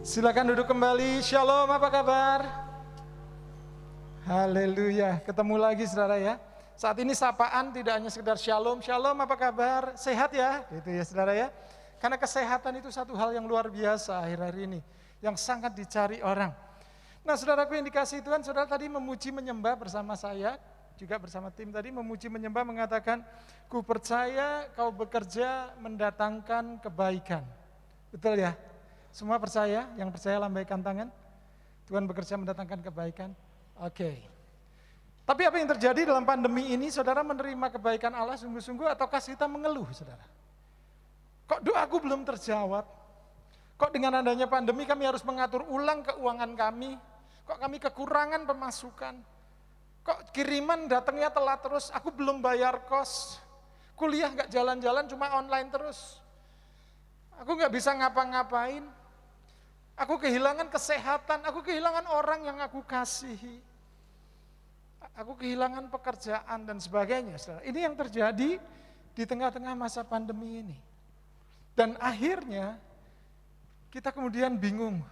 Silakan duduk kembali. Shalom, apa kabar? Haleluya. Ketemu lagi saudara ya. Saat ini sapaan tidak hanya sekedar shalom, shalom apa kabar? Sehat ya? Gitu ya saudara ya. Karena kesehatan itu satu hal yang luar biasa akhir-akhir ini. Yang sangat dicari orang. Nah saudaraku yang dikasih Tuhan, saudara tadi memuji menyembah bersama saya. Juga bersama tim tadi memuji menyembah mengatakan, ku percaya kau bekerja mendatangkan kebaikan. Betul ya? Semua percaya? Yang percaya lambaikan tangan. Tuhan bekerja mendatangkan kebaikan. Oke. Okay. Tapi apa yang terjadi dalam pandemi ini, saudara menerima kebaikan Allah sungguh-sungguh ataukah kita mengeluh, saudara? Kok doaku belum terjawab? Kok dengan adanya pandemi kami harus mengatur ulang keuangan kami? Kok kami kekurangan pemasukan? Kok kiriman datangnya telat terus? Aku belum bayar kos. Kuliah nggak jalan-jalan, cuma online terus. Aku nggak bisa ngapa-ngapain. Aku kehilangan kesehatan, aku kehilangan orang yang aku kasihi. Aku kehilangan pekerjaan dan sebagainya. Ini yang terjadi di tengah-tengah masa pandemi ini. Dan akhirnya kita kemudian bingung.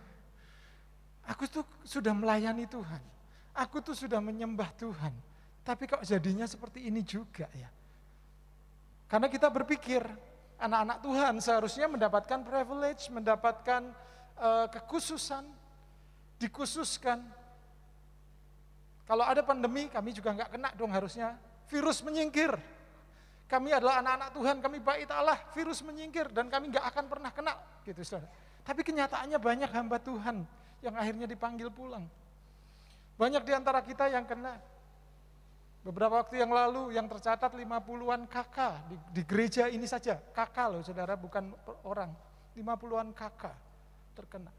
Aku tuh sudah melayani Tuhan. Aku tuh sudah menyembah Tuhan. Tapi kok jadinya seperti ini juga ya. Karena kita berpikir anak-anak Tuhan seharusnya mendapatkan privilege, mendapatkan uh, kekhususan, dikhususkan. Kalau ada pandemi, kami juga nggak kena dong harusnya. Virus menyingkir. Kami adalah anak-anak Tuhan, kami baik Allah, virus menyingkir dan kami nggak akan pernah kena, gitu saudara. Tapi kenyataannya banyak hamba Tuhan yang akhirnya dipanggil pulang. Banyak di antara kita yang kena. Beberapa waktu yang lalu yang tercatat 50-an kakak di, di gereja ini saja. Kakak loh saudara, bukan orang. 50-an kakak terkena.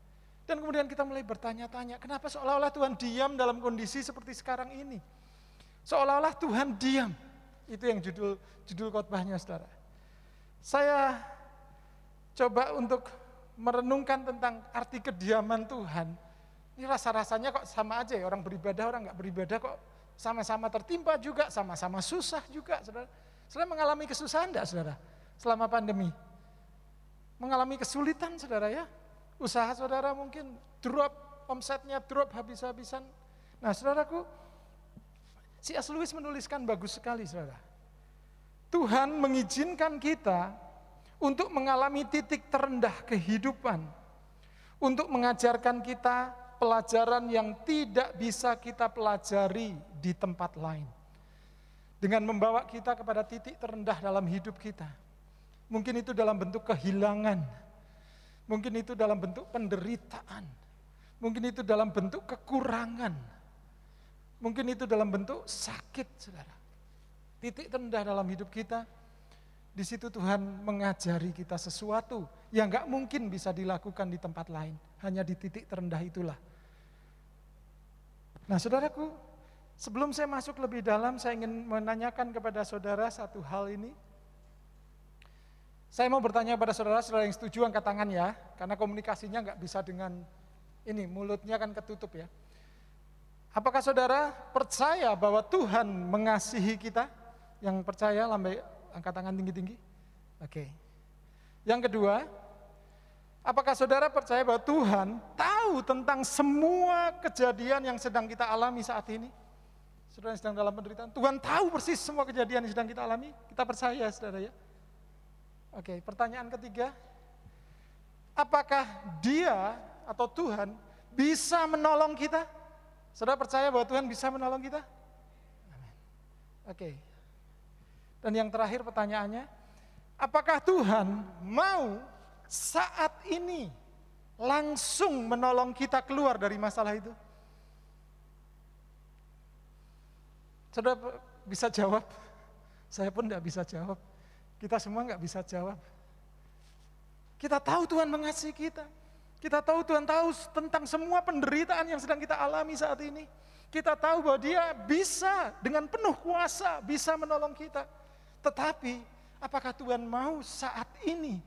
Dan kemudian kita mulai bertanya-tanya, kenapa seolah-olah Tuhan diam dalam kondisi seperti sekarang ini? Seolah-olah Tuhan diam. Itu yang judul judul khotbahnya, Saudara. Saya coba untuk merenungkan tentang arti kediaman Tuhan. Ini rasa-rasanya kok sama aja ya, orang beribadah, orang nggak beribadah kok sama-sama tertimpa juga, sama-sama susah juga, Saudara. Saudara mengalami kesusahan enggak, Saudara? Selama pandemi. Mengalami kesulitan, Saudara ya? Usaha saudara mungkin drop, omsetnya drop habis-habisan. Nah saudaraku, si S. Lewis menuliskan bagus sekali saudara. Tuhan mengizinkan kita untuk mengalami titik terendah kehidupan. Untuk mengajarkan kita pelajaran yang tidak bisa kita pelajari di tempat lain. Dengan membawa kita kepada titik terendah dalam hidup kita. Mungkin itu dalam bentuk kehilangan, Mungkin itu dalam bentuk penderitaan. Mungkin itu dalam bentuk kekurangan. Mungkin itu dalam bentuk sakit, saudara. Titik terendah dalam hidup kita, di situ Tuhan mengajari kita sesuatu yang gak mungkin bisa dilakukan di tempat lain. Hanya di titik terendah itulah. Nah saudaraku, sebelum saya masuk lebih dalam, saya ingin menanyakan kepada saudara satu hal ini. Saya mau bertanya pada saudara-saudara yang setuju angkat tangan ya, karena komunikasinya nggak bisa dengan ini, mulutnya kan ketutup ya. Apakah saudara percaya bahwa Tuhan mengasihi kita? Yang percaya lambai angkat tangan tinggi-tinggi? Oke. Yang kedua, apakah saudara percaya bahwa Tuhan tahu tentang semua kejadian yang sedang kita alami saat ini? Saudara yang sedang dalam penderitaan, Tuhan tahu persis semua kejadian yang sedang kita alami. Kita percaya, saudara ya. Oke, pertanyaan ketiga. Apakah dia atau Tuhan bisa menolong kita? Saudara percaya bahwa Tuhan bisa menolong kita? Amin. Oke. Dan yang terakhir pertanyaannya, apakah Tuhan mau saat ini langsung menolong kita keluar dari masalah itu? Saudara bisa jawab? Saya pun tidak bisa jawab. Kita semua nggak bisa jawab. Kita tahu Tuhan mengasihi kita. Kita tahu Tuhan tahu tentang semua penderitaan yang sedang kita alami saat ini. Kita tahu bahwa dia bisa dengan penuh kuasa bisa menolong kita. Tetapi apakah Tuhan mau saat ini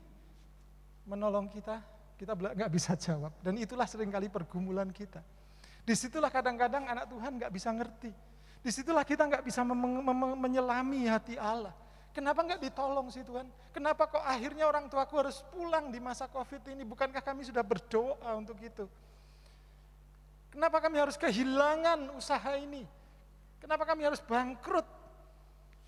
menolong kita? Kita nggak bisa jawab. Dan itulah sering kali pergumulan kita. Di situlah kadang-kadang anak Tuhan nggak bisa ngerti. Di situlah kita nggak bisa menyelami hati Allah. Kenapa nggak ditolong sih Tuhan? Kenapa kok akhirnya orang tuaku harus pulang di masa COVID ini? Bukankah kami sudah berdoa untuk itu? Kenapa kami harus kehilangan usaha ini? Kenapa kami harus bangkrut?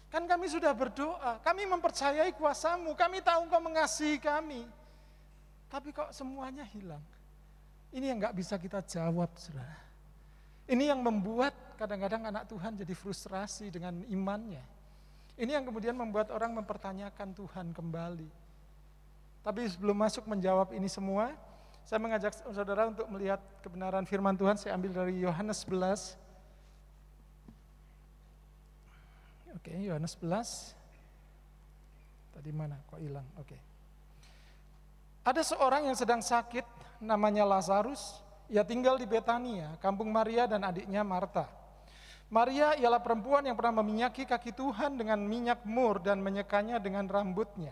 Kan kami sudah berdoa, kami mempercayai kuasamu, kami tahu engkau mengasihi kami. Tapi kok semuanya hilang? Ini yang nggak bisa kita jawab, saudara. Ini yang membuat kadang-kadang anak Tuhan jadi frustrasi dengan imannya. Ini yang kemudian membuat orang mempertanyakan Tuhan kembali. Tapi sebelum masuk menjawab ini semua, saya mengajak saudara untuk melihat kebenaran firman Tuhan. Saya ambil dari Yohanes 11. Oke, Yohanes 11. Tadi mana? Kok hilang? Oke. Ada seorang yang sedang sakit, namanya Lazarus. Ia tinggal di Betania, kampung Maria dan adiknya Marta. Maria ialah perempuan yang pernah meminyaki kaki Tuhan dengan minyak mur dan menyekanya dengan rambutnya.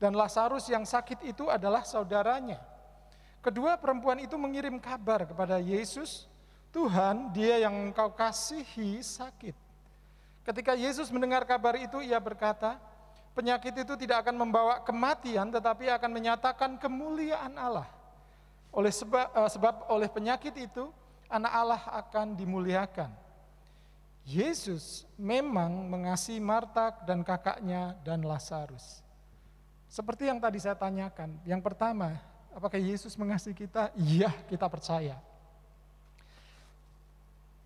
Dan Lazarus yang sakit itu adalah saudaranya. Kedua perempuan itu mengirim kabar kepada Yesus, Tuhan dia yang engkau kasihi sakit. Ketika Yesus mendengar kabar itu, ia berkata, penyakit itu tidak akan membawa kematian, tetapi akan menyatakan kemuliaan Allah. Oleh sebab, eh, sebab oleh penyakit itu, anak Allah akan dimuliakan. Yesus memang mengasihi Marta dan kakaknya dan Lazarus. Seperti yang tadi saya tanyakan, yang pertama, apakah Yesus mengasihi kita? Iya, kita percaya.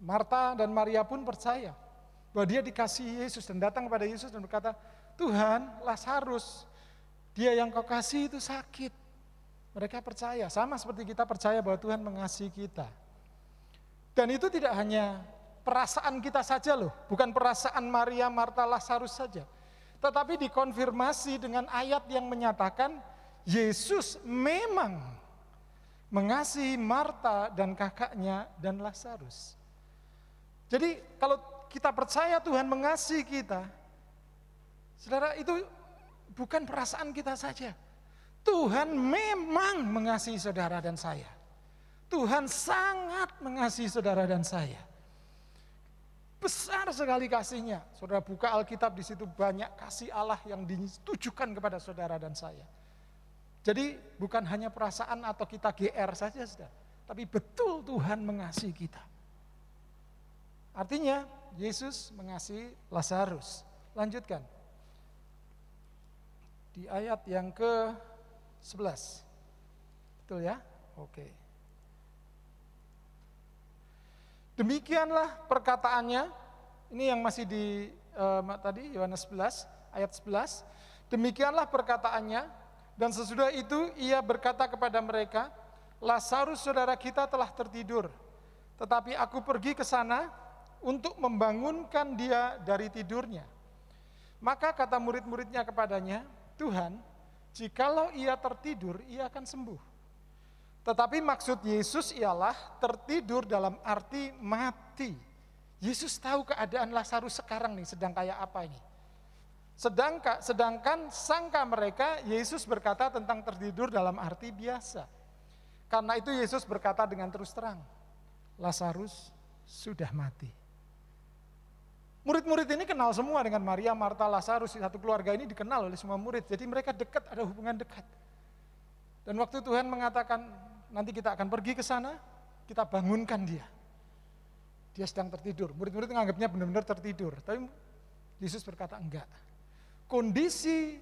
Marta dan Maria pun percaya bahwa dia dikasihi Yesus dan datang kepada Yesus dan berkata, Tuhan, Lazarus, dia yang kau kasih itu sakit. Mereka percaya, sama seperti kita percaya bahwa Tuhan mengasihi kita. Dan itu tidak hanya perasaan kita saja loh, bukan perasaan Maria, Marta, Lazarus saja. Tetapi dikonfirmasi dengan ayat yang menyatakan Yesus memang mengasihi Marta dan kakaknya dan Lazarus. Jadi kalau kita percaya Tuhan mengasihi kita, saudara itu bukan perasaan kita saja. Tuhan memang mengasihi saudara dan saya. Tuhan sangat mengasihi saudara dan saya. Besar sekali kasihnya. Saudara buka Alkitab di situ banyak kasih Allah yang ditujukan kepada saudara dan saya. Jadi bukan hanya perasaan atau kita GR saja, saudara. Tapi betul Tuhan mengasihi kita. Artinya Yesus mengasihi Lazarus. Lanjutkan. Di ayat yang ke-11. Betul ya? Oke. Demikianlah perkataannya, ini yang masih di uh, tadi Yohanes 11 ayat 11. Demikianlah perkataannya dan sesudah itu ia berkata kepada mereka, Lazarus saudara kita telah tertidur, tetapi aku pergi ke sana untuk membangunkan dia dari tidurnya. Maka kata murid-muridnya kepadanya, Tuhan, jikalau ia tertidur, ia akan sembuh. Tetapi maksud Yesus ialah tertidur dalam arti mati. Yesus tahu keadaan Lazarus sekarang nih sedang kayak apa ini. Sedangkan, sedangkan sangka mereka Yesus berkata tentang tertidur dalam arti biasa. Karena itu Yesus berkata dengan terus terang, Lazarus sudah mati. Murid-murid ini kenal semua dengan Maria, Marta, Lazarus, satu keluarga ini dikenal oleh semua murid. Jadi mereka dekat, ada hubungan dekat. Dan waktu Tuhan mengatakan nanti kita akan pergi ke sana, kita bangunkan dia. Dia sedang tertidur. Murid-murid menganggapnya benar-benar tertidur. Tapi Yesus berkata enggak. Kondisi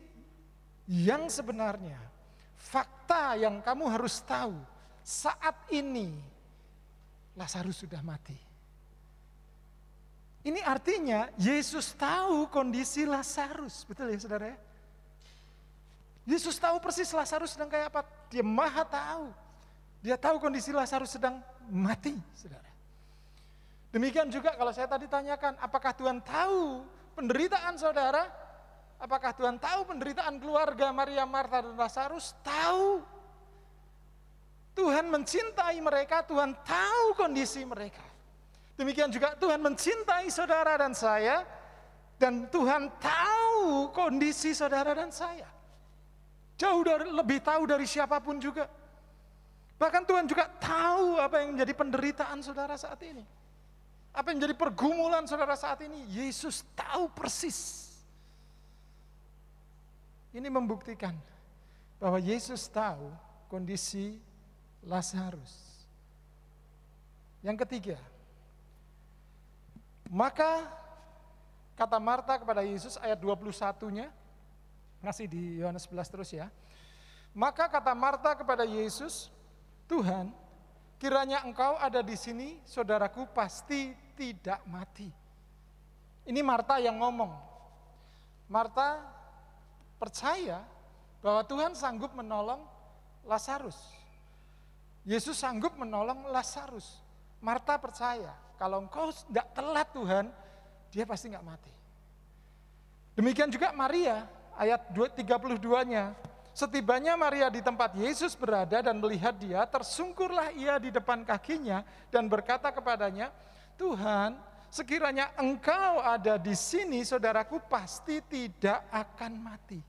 yang sebenarnya, fakta yang kamu harus tahu, saat ini Lazarus sudah mati. Ini artinya Yesus tahu kondisi Lazarus, betul ya saudara ya? Yesus tahu persis Lazarus sedang kayak apa, dia maha tahu. Dia tahu kondisi Lazarus sedang mati, saudara. Demikian juga kalau saya tadi tanyakan, apakah Tuhan tahu penderitaan saudara? Apakah Tuhan tahu penderitaan keluarga Maria, Marta, dan Lazarus? Tahu. Tuhan mencintai mereka, Tuhan tahu kondisi mereka. Demikian juga Tuhan mencintai saudara dan saya, dan Tuhan tahu kondisi saudara dan saya. Jauh dari, lebih tahu dari siapa pun juga. Bahkan Tuhan juga tahu apa yang menjadi penderitaan saudara saat ini. Apa yang menjadi pergumulan saudara saat ini. Yesus tahu persis. Ini membuktikan bahwa Yesus tahu kondisi Lazarus. Yang ketiga, maka kata Marta kepada Yesus ayat 21-nya, masih di Yohanes 11 terus ya. Maka kata Marta kepada Yesus, Tuhan, kiranya engkau ada di sini, saudaraku pasti tidak mati. Ini Marta yang ngomong. Marta percaya bahwa Tuhan sanggup menolong Lazarus. Yesus sanggup menolong Lazarus. Marta percaya kalau engkau tidak telat Tuhan, dia pasti nggak mati. Demikian juga Maria, ayat 32-nya. Setibanya Maria di tempat Yesus berada dan melihat dia, tersungkurlah ia di depan kakinya dan berkata kepadanya, Tuhan, sekiranya engkau ada di sini, saudaraku pasti tidak akan mati.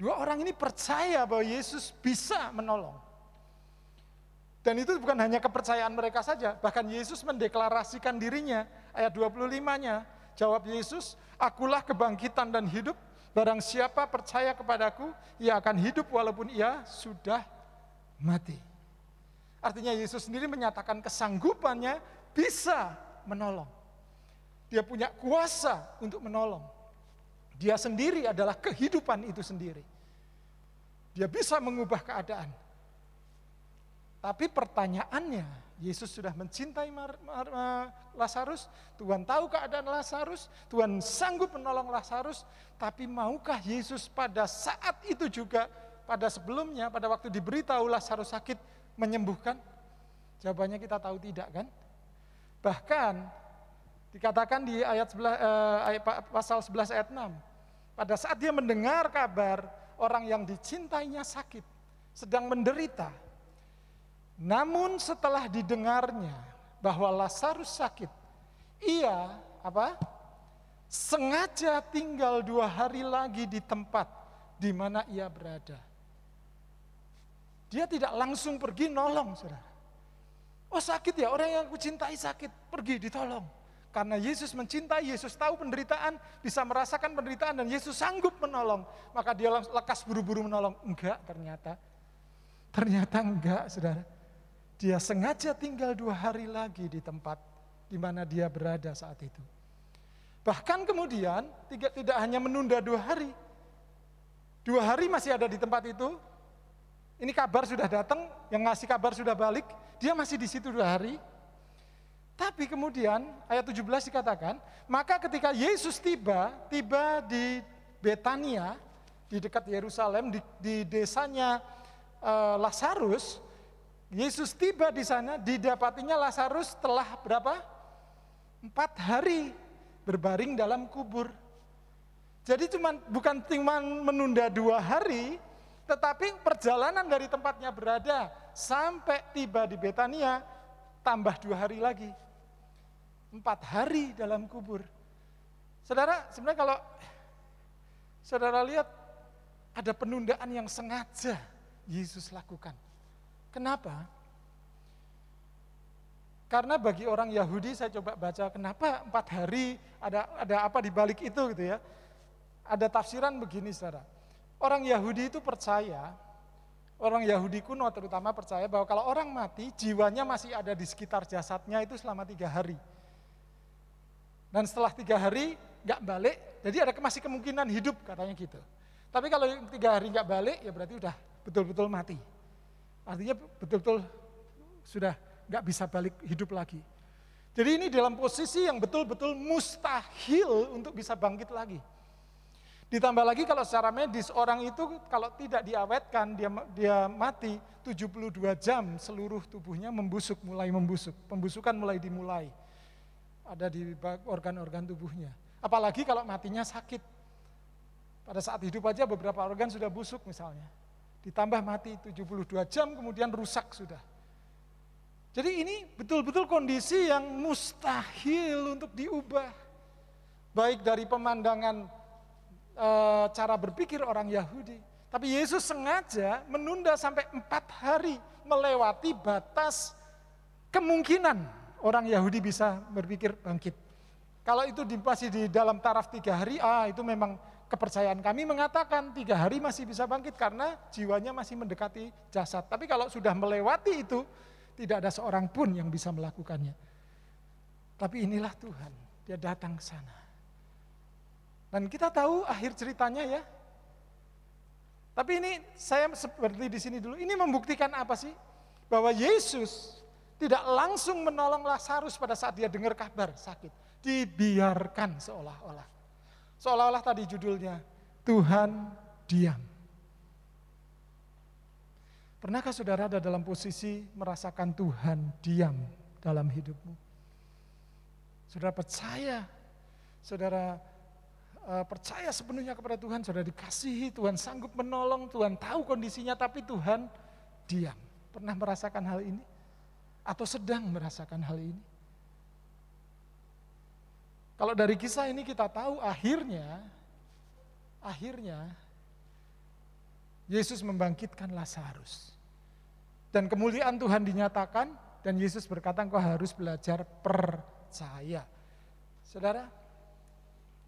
Dua orang ini percaya bahwa Yesus bisa menolong. Dan itu bukan hanya kepercayaan mereka saja, bahkan Yesus mendeklarasikan dirinya, ayat 25-nya, jawab Yesus, akulah kebangkitan dan hidup, barang siapa percaya kepadaku, ia akan hidup walaupun ia sudah mati. Artinya Yesus sendiri menyatakan kesanggupannya bisa menolong. Dia punya kuasa untuk menolong. Dia sendiri adalah kehidupan itu sendiri. Dia bisa mengubah keadaan. Tapi pertanyaannya, Yesus sudah mencintai Lazarus, Tuhan tahu keadaan Lazarus, Tuhan sanggup menolong Lazarus, tapi maukah Yesus pada saat itu juga, pada sebelumnya, pada waktu diberitahu Lazarus sakit, menyembuhkan? Jawabannya kita tahu tidak kan? Bahkan dikatakan di ayat, 11, eh, pasal 11 ayat 6, pada saat dia mendengar kabar orang yang dicintainya sakit, sedang menderita. Namun setelah didengarnya bahwa Lazarus sakit, ia apa? Sengaja tinggal dua hari lagi di tempat di mana ia berada. Dia tidak langsung pergi nolong, saudara. Oh sakit ya, orang yang aku cintai sakit, pergi ditolong. Karena Yesus mencintai, Yesus tahu penderitaan, bisa merasakan penderitaan dan Yesus sanggup menolong. Maka dia lekas buru-buru menolong. Enggak ternyata. Ternyata enggak saudara. Dia sengaja tinggal dua hari lagi di tempat di mana dia berada saat itu. Bahkan kemudian tidak, tidak hanya menunda dua hari. Dua hari masih ada di tempat itu. Ini kabar sudah datang, yang ngasih kabar sudah balik. Dia masih di situ dua hari. Tapi kemudian ayat 17 dikatakan, maka ketika Yesus tiba, tiba di Betania, di dekat Yerusalem, di, di desanya uh, Lazarus, Yesus tiba di sana, didapatinya Lazarus telah berapa? Empat hari berbaring dalam kubur. Jadi cuman, bukan cuma menunda dua hari, tetapi perjalanan dari tempatnya berada sampai tiba di Betania tambah dua hari lagi. Empat hari dalam kubur. Saudara, sebenarnya kalau saudara lihat ada penundaan yang sengaja Yesus lakukan. Kenapa? Karena bagi orang Yahudi saya coba baca kenapa empat hari ada ada apa di balik itu gitu ya. Ada tafsiran begini saudara. Orang Yahudi itu percaya, orang Yahudi kuno terutama percaya bahwa kalau orang mati, jiwanya masih ada di sekitar jasadnya itu selama tiga hari. Dan setelah tiga hari nggak balik, jadi ada masih kemungkinan hidup katanya gitu. Tapi kalau tiga hari nggak balik, ya berarti udah betul-betul mati. Artinya betul-betul sudah nggak bisa balik hidup lagi. Jadi ini dalam posisi yang betul-betul mustahil untuk bisa bangkit lagi. Ditambah lagi kalau secara medis orang itu kalau tidak diawetkan dia dia mati 72 jam seluruh tubuhnya membusuk mulai membusuk. Pembusukan mulai dimulai. Ada di organ-organ tubuhnya. Apalagi kalau matinya sakit. Pada saat hidup aja beberapa organ sudah busuk misalnya. Ditambah mati 72 jam kemudian rusak sudah. Jadi ini betul-betul kondisi yang mustahil untuk diubah. Baik dari pemandangan e, cara berpikir orang Yahudi. Tapi Yesus sengaja menunda sampai empat hari melewati batas kemungkinan orang Yahudi bisa berpikir bangkit. Kalau itu masih di dalam taraf tiga hari, ah itu memang kepercayaan kami mengatakan tiga hari masih bisa bangkit karena jiwanya masih mendekati jasad. Tapi kalau sudah melewati itu, tidak ada seorang pun yang bisa melakukannya. Tapi inilah Tuhan, dia datang ke sana. Dan kita tahu akhir ceritanya ya. Tapi ini saya seperti di sini dulu, ini membuktikan apa sih? Bahwa Yesus tidak langsung menolong Lazarus pada saat dia dengar kabar sakit. Dibiarkan seolah-olah. Seolah-olah tadi judulnya, Tuhan diam. Pernahkah saudara ada dalam posisi merasakan Tuhan diam dalam hidupmu? Saudara percaya, saudara uh, percaya sepenuhnya kepada Tuhan, saudara dikasihi, Tuhan sanggup menolong, Tuhan tahu kondisinya, tapi Tuhan diam. Pernah merasakan hal ini? Atau sedang merasakan hal ini? Kalau dari kisah ini kita tahu akhirnya, akhirnya Yesus membangkitkan Lazarus. Dan kemuliaan Tuhan dinyatakan dan Yesus berkata engkau harus belajar percaya. Saudara,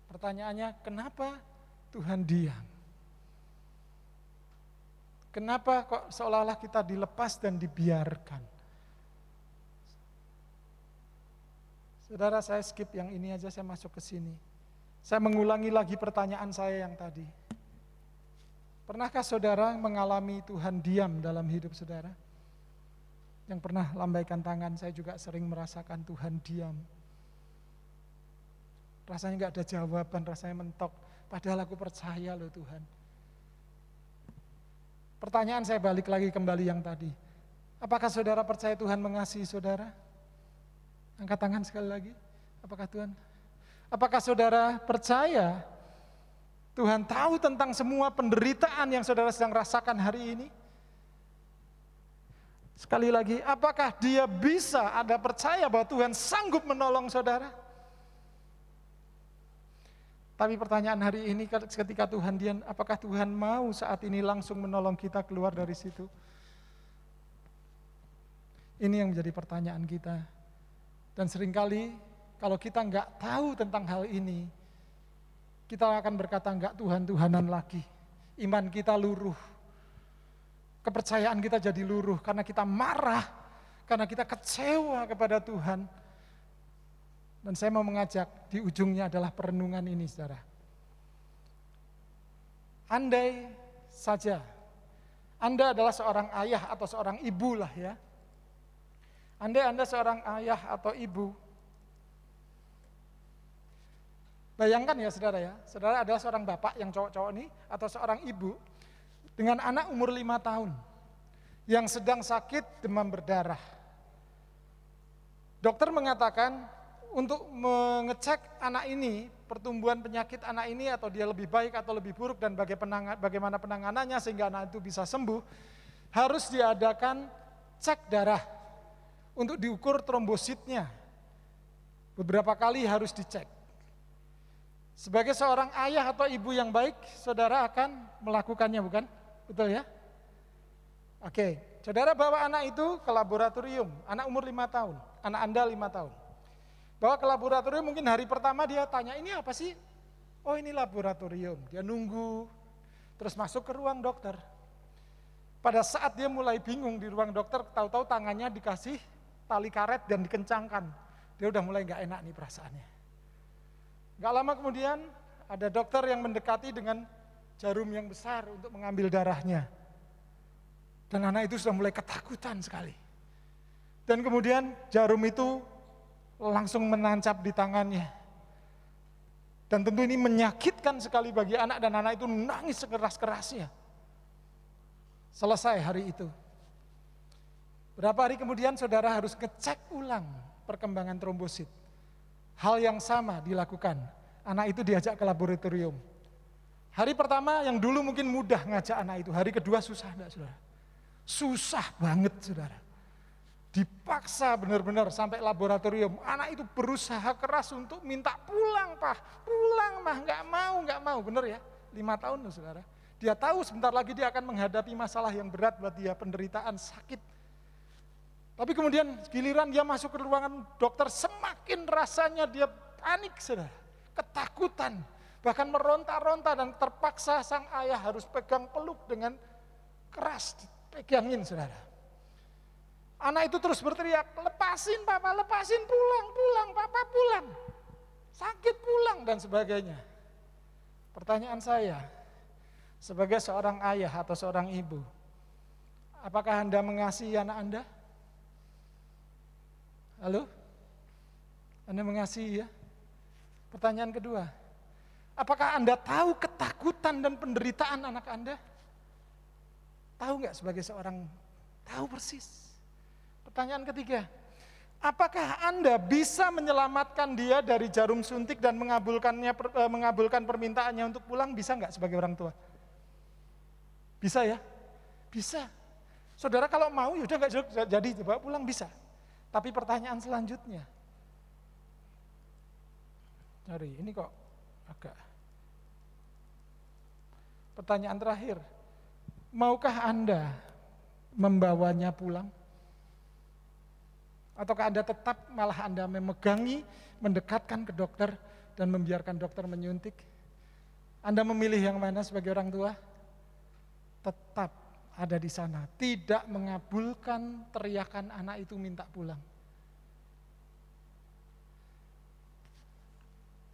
pertanyaannya kenapa Tuhan diam? Kenapa kok seolah-olah kita dilepas dan dibiarkan? Saudara saya skip yang ini aja, saya masuk ke sini. Saya mengulangi lagi pertanyaan saya yang tadi. Pernahkah saudara mengalami Tuhan diam dalam hidup saudara? Yang pernah lambaikan tangan, saya juga sering merasakan Tuhan diam. Rasanya nggak ada jawaban, rasanya mentok. Padahal aku percaya loh Tuhan. Pertanyaan saya balik lagi kembali yang tadi. Apakah saudara percaya Tuhan mengasihi saudara? Angkat tangan sekali lagi. Apakah Tuhan? Apakah saudara percaya Tuhan tahu tentang semua penderitaan yang saudara sedang rasakan hari ini? Sekali lagi, apakah dia bisa ada percaya bahwa Tuhan sanggup menolong saudara? Tapi pertanyaan hari ini ketika Tuhan dia, apakah Tuhan mau saat ini langsung menolong kita keluar dari situ? Ini yang menjadi pertanyaan kita. Dan sering kali kalau kita nggak tahu tentang hal ini, kita akan berkata nggak Tuhan-Tuhanan lagi. Iman kita luruh. Kepercayaan kita jadi luruh karena kita marah, karena kita kecewa kepada Tuhan. Dan saya mau mengajak di ujungnya adalah perenungan ini saudara. Andai saja Anda adalah seorang ayah atau seorang ibu lah ya, Andai Anda seorang ayah atau ibu, bayangkan ya saudara ya, saudara adalah seorang bapak yang cowok-cowok ini, atau seorang ibu dengan anak umur lima tahun, yang sedang sakit demam berdarah. Dokter mengatakan untuk mengecek anak ini, pertumbuhan penyakit anak ini atau dia lebih baik atau lebih buruk dan bagaimana penanganannya sehingga anak itu bisa sembuh, harus diadakan cek darah untuk diukur trombositnya. Beberapa kali harus dicek. Sebagai seorang ayah atau ibu yang baik, saudara akan melakukannya, bukan? Betul ya? Oke, saudara bawa anak itu ke laboratorium, anak umur lima tahun, anak Anda lima tahun. Bawa ke laboratorium mungkin hari pertama dia tanya, ini apa sih? Oh ini laboratorium, dia nunggu, terus masuk ke ruang dokter. Pada saat dia mulai bingung di ruang dokter, tahu-tahu tangannya dikasih tali karet dan dikencangkan. Dia udah mulai nggak enak nih perasaannya. Gak lama kemudian ada dokter yang mendekati dengan jarum yang besar untuk mengambil darahnya. Dan anak itu sudah mulai ketakutan sekali. Dan kemudian jarum itu langsung menancap di tangannya. Dan tentu ini menyakitkan sekali bagi anak dan anak itu nangis sekeras-kerasnya. Selesai hari itu. Berapa hari kemudian saudara harus ngecek ulang perkembangan trombosit. Hal yang sama dilakukan. Anak itu diajak ke laboratorium. Hari pertama yang dulu mungkin mudah ngajak anak itu, hari kedua susah enggak saudara? Susah banget saudara. Dipaksa benar-benar sampai laboratorium. Anak itu berusaha keras untuk minta pulang pak, pulang mah, nggak mau, nggak mau, benar ya? Lima tahun loh saudara. Dia tahu sebentar lagi dia akan menghadapi masalah yang berat buat dia, penderitaan, sakit, tapi kemudian giliran dia masuk ke ruangan dokter, semakin rasanya dia panik, saudara. Ketakutan. Bahkan meronta-ronta dan terpaksa sang ayah harus pegang peluk dengan keras, pegangin saudara. Anak itu terus berteriak, lepasin papa, lepasin pulang, pulang, papa pulang. Sakit pulang dan sebagainya. Pertanyaan saya, sebagai seorang ayah atau seorang ibu, apakah Anda mengasihi anak Anda? Halo? Anda mengasihi ya? Pertanyaan kedua, apakah Anda tahu ketakutan dan penderitaan anak Anda? Tahu nggak sebagai seorang, tahu persis. Pertanyaan ketiga, Apakah Anda bisa menyelamatkan dia dari jarum suntik dan mengabulkannya eh, mengabulkan permintaannya untuk pulang? Bisa nggak sebagai orang tua? Bisa ya? Bisa. Saudara kalau mau ya udah nggak jadi coba pulang bisa. Tapi pertanyaan selanjutnya, cari ini kok agak. Pertanyaan terakhir, maukah Anda membawanya pulang? Ataukah Anda tetap malah Anda memegangi, mendekatkan ke dokter dan membiarkan dokter menyuntik? Anda memilih yang mana sebagai orang tua? Tetap ada di sana, tidak mengabulkan teriakan anak itu minta pulang.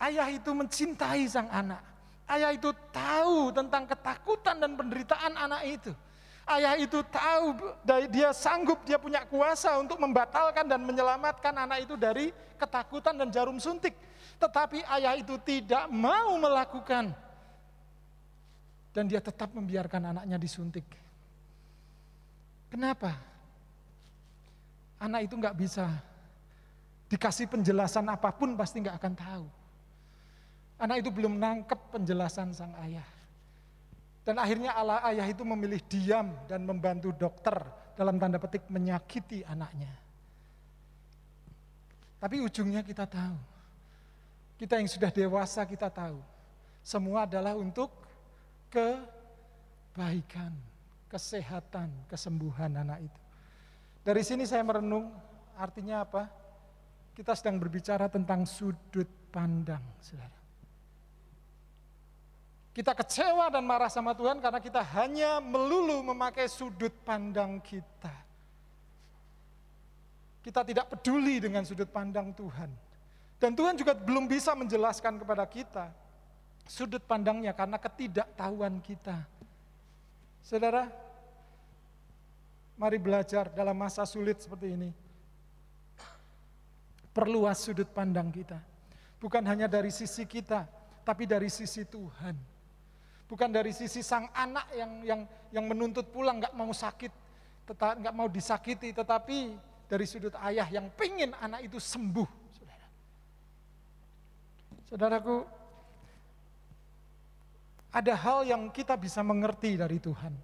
Ayah itu mencintai sang anak. Ayah itu tahu tentang ketakutan dan penderitaan anak itu. Ayah itu tahu dia sanggup, dia punya kuasa untuk membatalkan dan menyelamatkan anak itu dari ketakutan dan jarum suntik. Tetapi ayah itu tidak mau melakukan. Dan dia tetap membiarkan anaknya disuntik. Kenapa? Anak itu nggak bisa dikasih penjelasan apa pun pasti nggak akan tahu. Anak itu belum nangkep penjelasan sang ayah. Dan akhirnya Allah ayah itu memilih diam dan membantu dokter dalam tanda petik menyakiti anaknya. Tapi ujungnya kita tahu. Kita yang sudah dewasa kita tahu. Semua adalah untuk kebaikan, kesehatan, kesembuhan anak itu. Dari sini saya merenung artinya apa? Kita sedang berbicara tentang sudut pandang, saudara. Kita kecewa dan marah sama Tuhan karena kita hanya melulu memakai sudut pandang kita. Kita tidak peduli dengan sudut pandang Tuhan. Dan Tuhan juga belum bisa menjelaskan kepada kita sudut pandangnya karena ketidaktahuan kita. Saudara, mari belajar dalam masa sulit seperti ini. Perluas sudut pandang kita. Bukan hanya dari sisi kita, tapi dari sisi Tuhan. Bukan dari sisi sang anak yang yang yang menuntut pulang nggak mau sakit, tetap nggak mau disakiti, tetapi dari sudut ayah yang pengen anak itu sembuh. Saudara. Saudaraku, ada hal yang kita bisa mengerti dari Tuhan.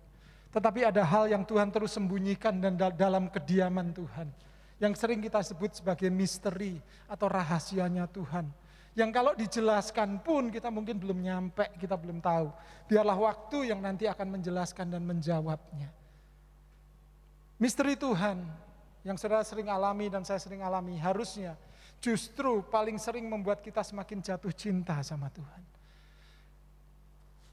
Tetapi ada hal yang Tuhan terus sembunyikan dan dalam kediaman Tuhan. Yang sering kita sebut sebagai misteri atau rahasianya Tuhan yang kalau dijelaskan pun kita mungkin belum nyampe, kita belum tahu. Biarlah waktu yang nanti akan menjelaskan dan menjawabnya. Misteri Tuhan yang saudara sering alami dan saya sering alami harusnya justru paling sering membuat kita semakin jatuh cinta sama Tuhan.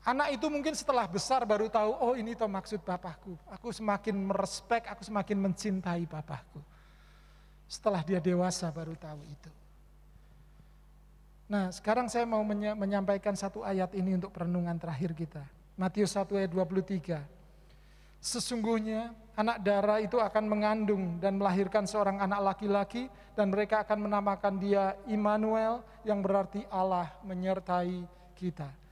Anak itu mungkin setelah besar baru tahu, oh ini toh maksud bapakku. Aku semakin merespek, aku semakin mencintai bapakku. Setelah dia dewasa baru tahu itu. Nah, sekarang saya mau menyampaikan satu ayat ini untuk perenungan terakhir kita. Matius 1 ayat 23. Sesungguhnya anak darah itu akan mengandung dan melahirkan seorang anak laki-laki dan mereka akan menamakan dia Immanuel yang berarti Allah menyertai kita.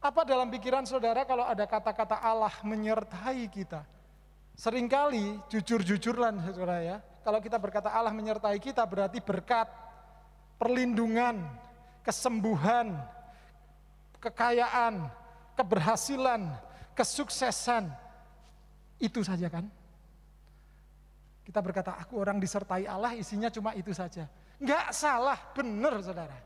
Apa dalam pikiran saudara kalau ada kata-kata Allah menyertai kita? Seringkali jujur-jujurlah saudara ya, kalau kita berkata Allah menyertai kita berarti berkat, perlindungan, kesembuhan, kekayaan, keberhasilan, kesuksesan. Itu saja kan? Kita berkata, aku orang disertai Allah, isinya cuma itu saja. Enggak salah, benar saudara.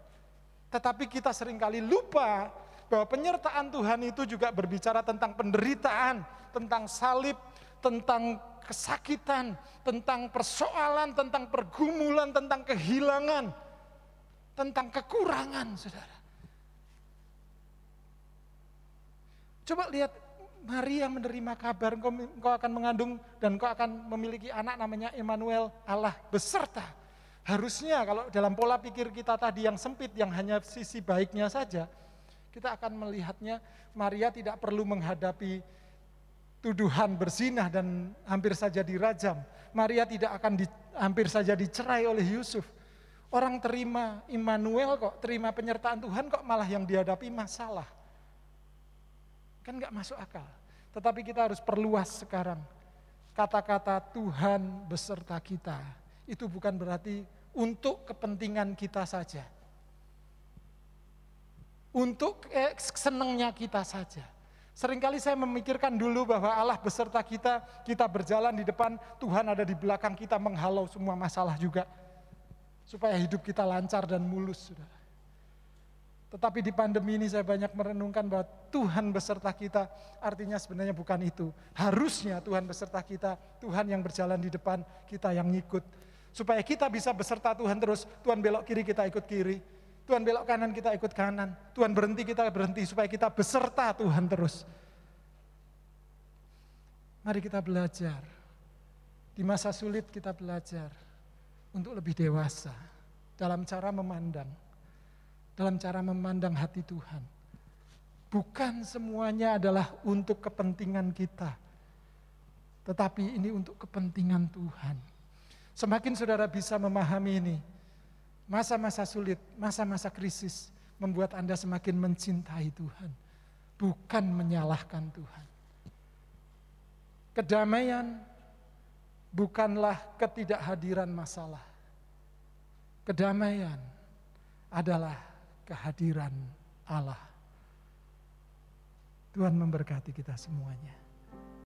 Tetapi kita sering kali lupa bahwa penyertaan Tuhan itu juga berbicara tentang penderitaan, tentang salib, tentang kesakitan, tentang persoalan, tentang pergumulan, tentang kehilangan tentang kekurangan, saudara. Coba lihat Maria menerima kabar engkau, engkau akan mengandung dan engkau akan memiliki anak namanya Emmanuel Allah beserta. Harusnya kalau dalam pola pikir kita tadi yang sempit, yang hanya sisi baiknya saja, kita akan melihatnya Maria tidak perlu menghadapi tuduhan bersinah dan hampir saja dirajam. Maria tidak akan di, hampir saja dicerai oleh Yusuf. Orang terima Immanuel kok, terima penyertaan Tuhan kok malah yang dihadapi masalah. Kan nggak masuk akal. Tetapi kita harus perluas sekarang. Kata-kata Tuhan beserta kita. Itu bukan berarti untuk kepentingan kita saja. Untuk eh, senangnya kita saja. Seringkali saya memikirkan dulu bahwa Allah beserta kita, kita berjalan di depan, Tuhan ada di belakang kita menghalau semua masalah juga supaya hidup kita lancar dan mulus. Saudara. Tetapi di pandemi ini saya banyak merenungkan bahwa Tuhan beserta kita, artinya sebenarnya bukan itu. Harusnya Tuhan beserta kita, Tuhan yang berjalan di depan, kita yang ngikut. Supaya kita bisa beserta Tuhan terus, Tuhan belok kiri kita ikut kiri, Tuhan belok kanan kita ikut kanan, Tuhan berhenti kita berhenti, supaya kita beserta Tuhan terus. Mari kita belajar, di masa sulit kita belajar, untuk lebih dewasa dalam cara memandang, dalam cara memandang hati Tuhan. Bukan semuanya adalah untuk kepentingan kita, tetapi ini untuk kepentingan Tuhan. Semakin saudara bisa memahami ini, masa-masa sulit, masa-masa krisis membuat Anda semakin mencintai Tuhan, bukan menyalahkan Tuhan. Kedamaian bukanlah ketidakhadiran masalah. Kedamaian adalah kehadiran Allah. Tuhan memberkati kita semuanya.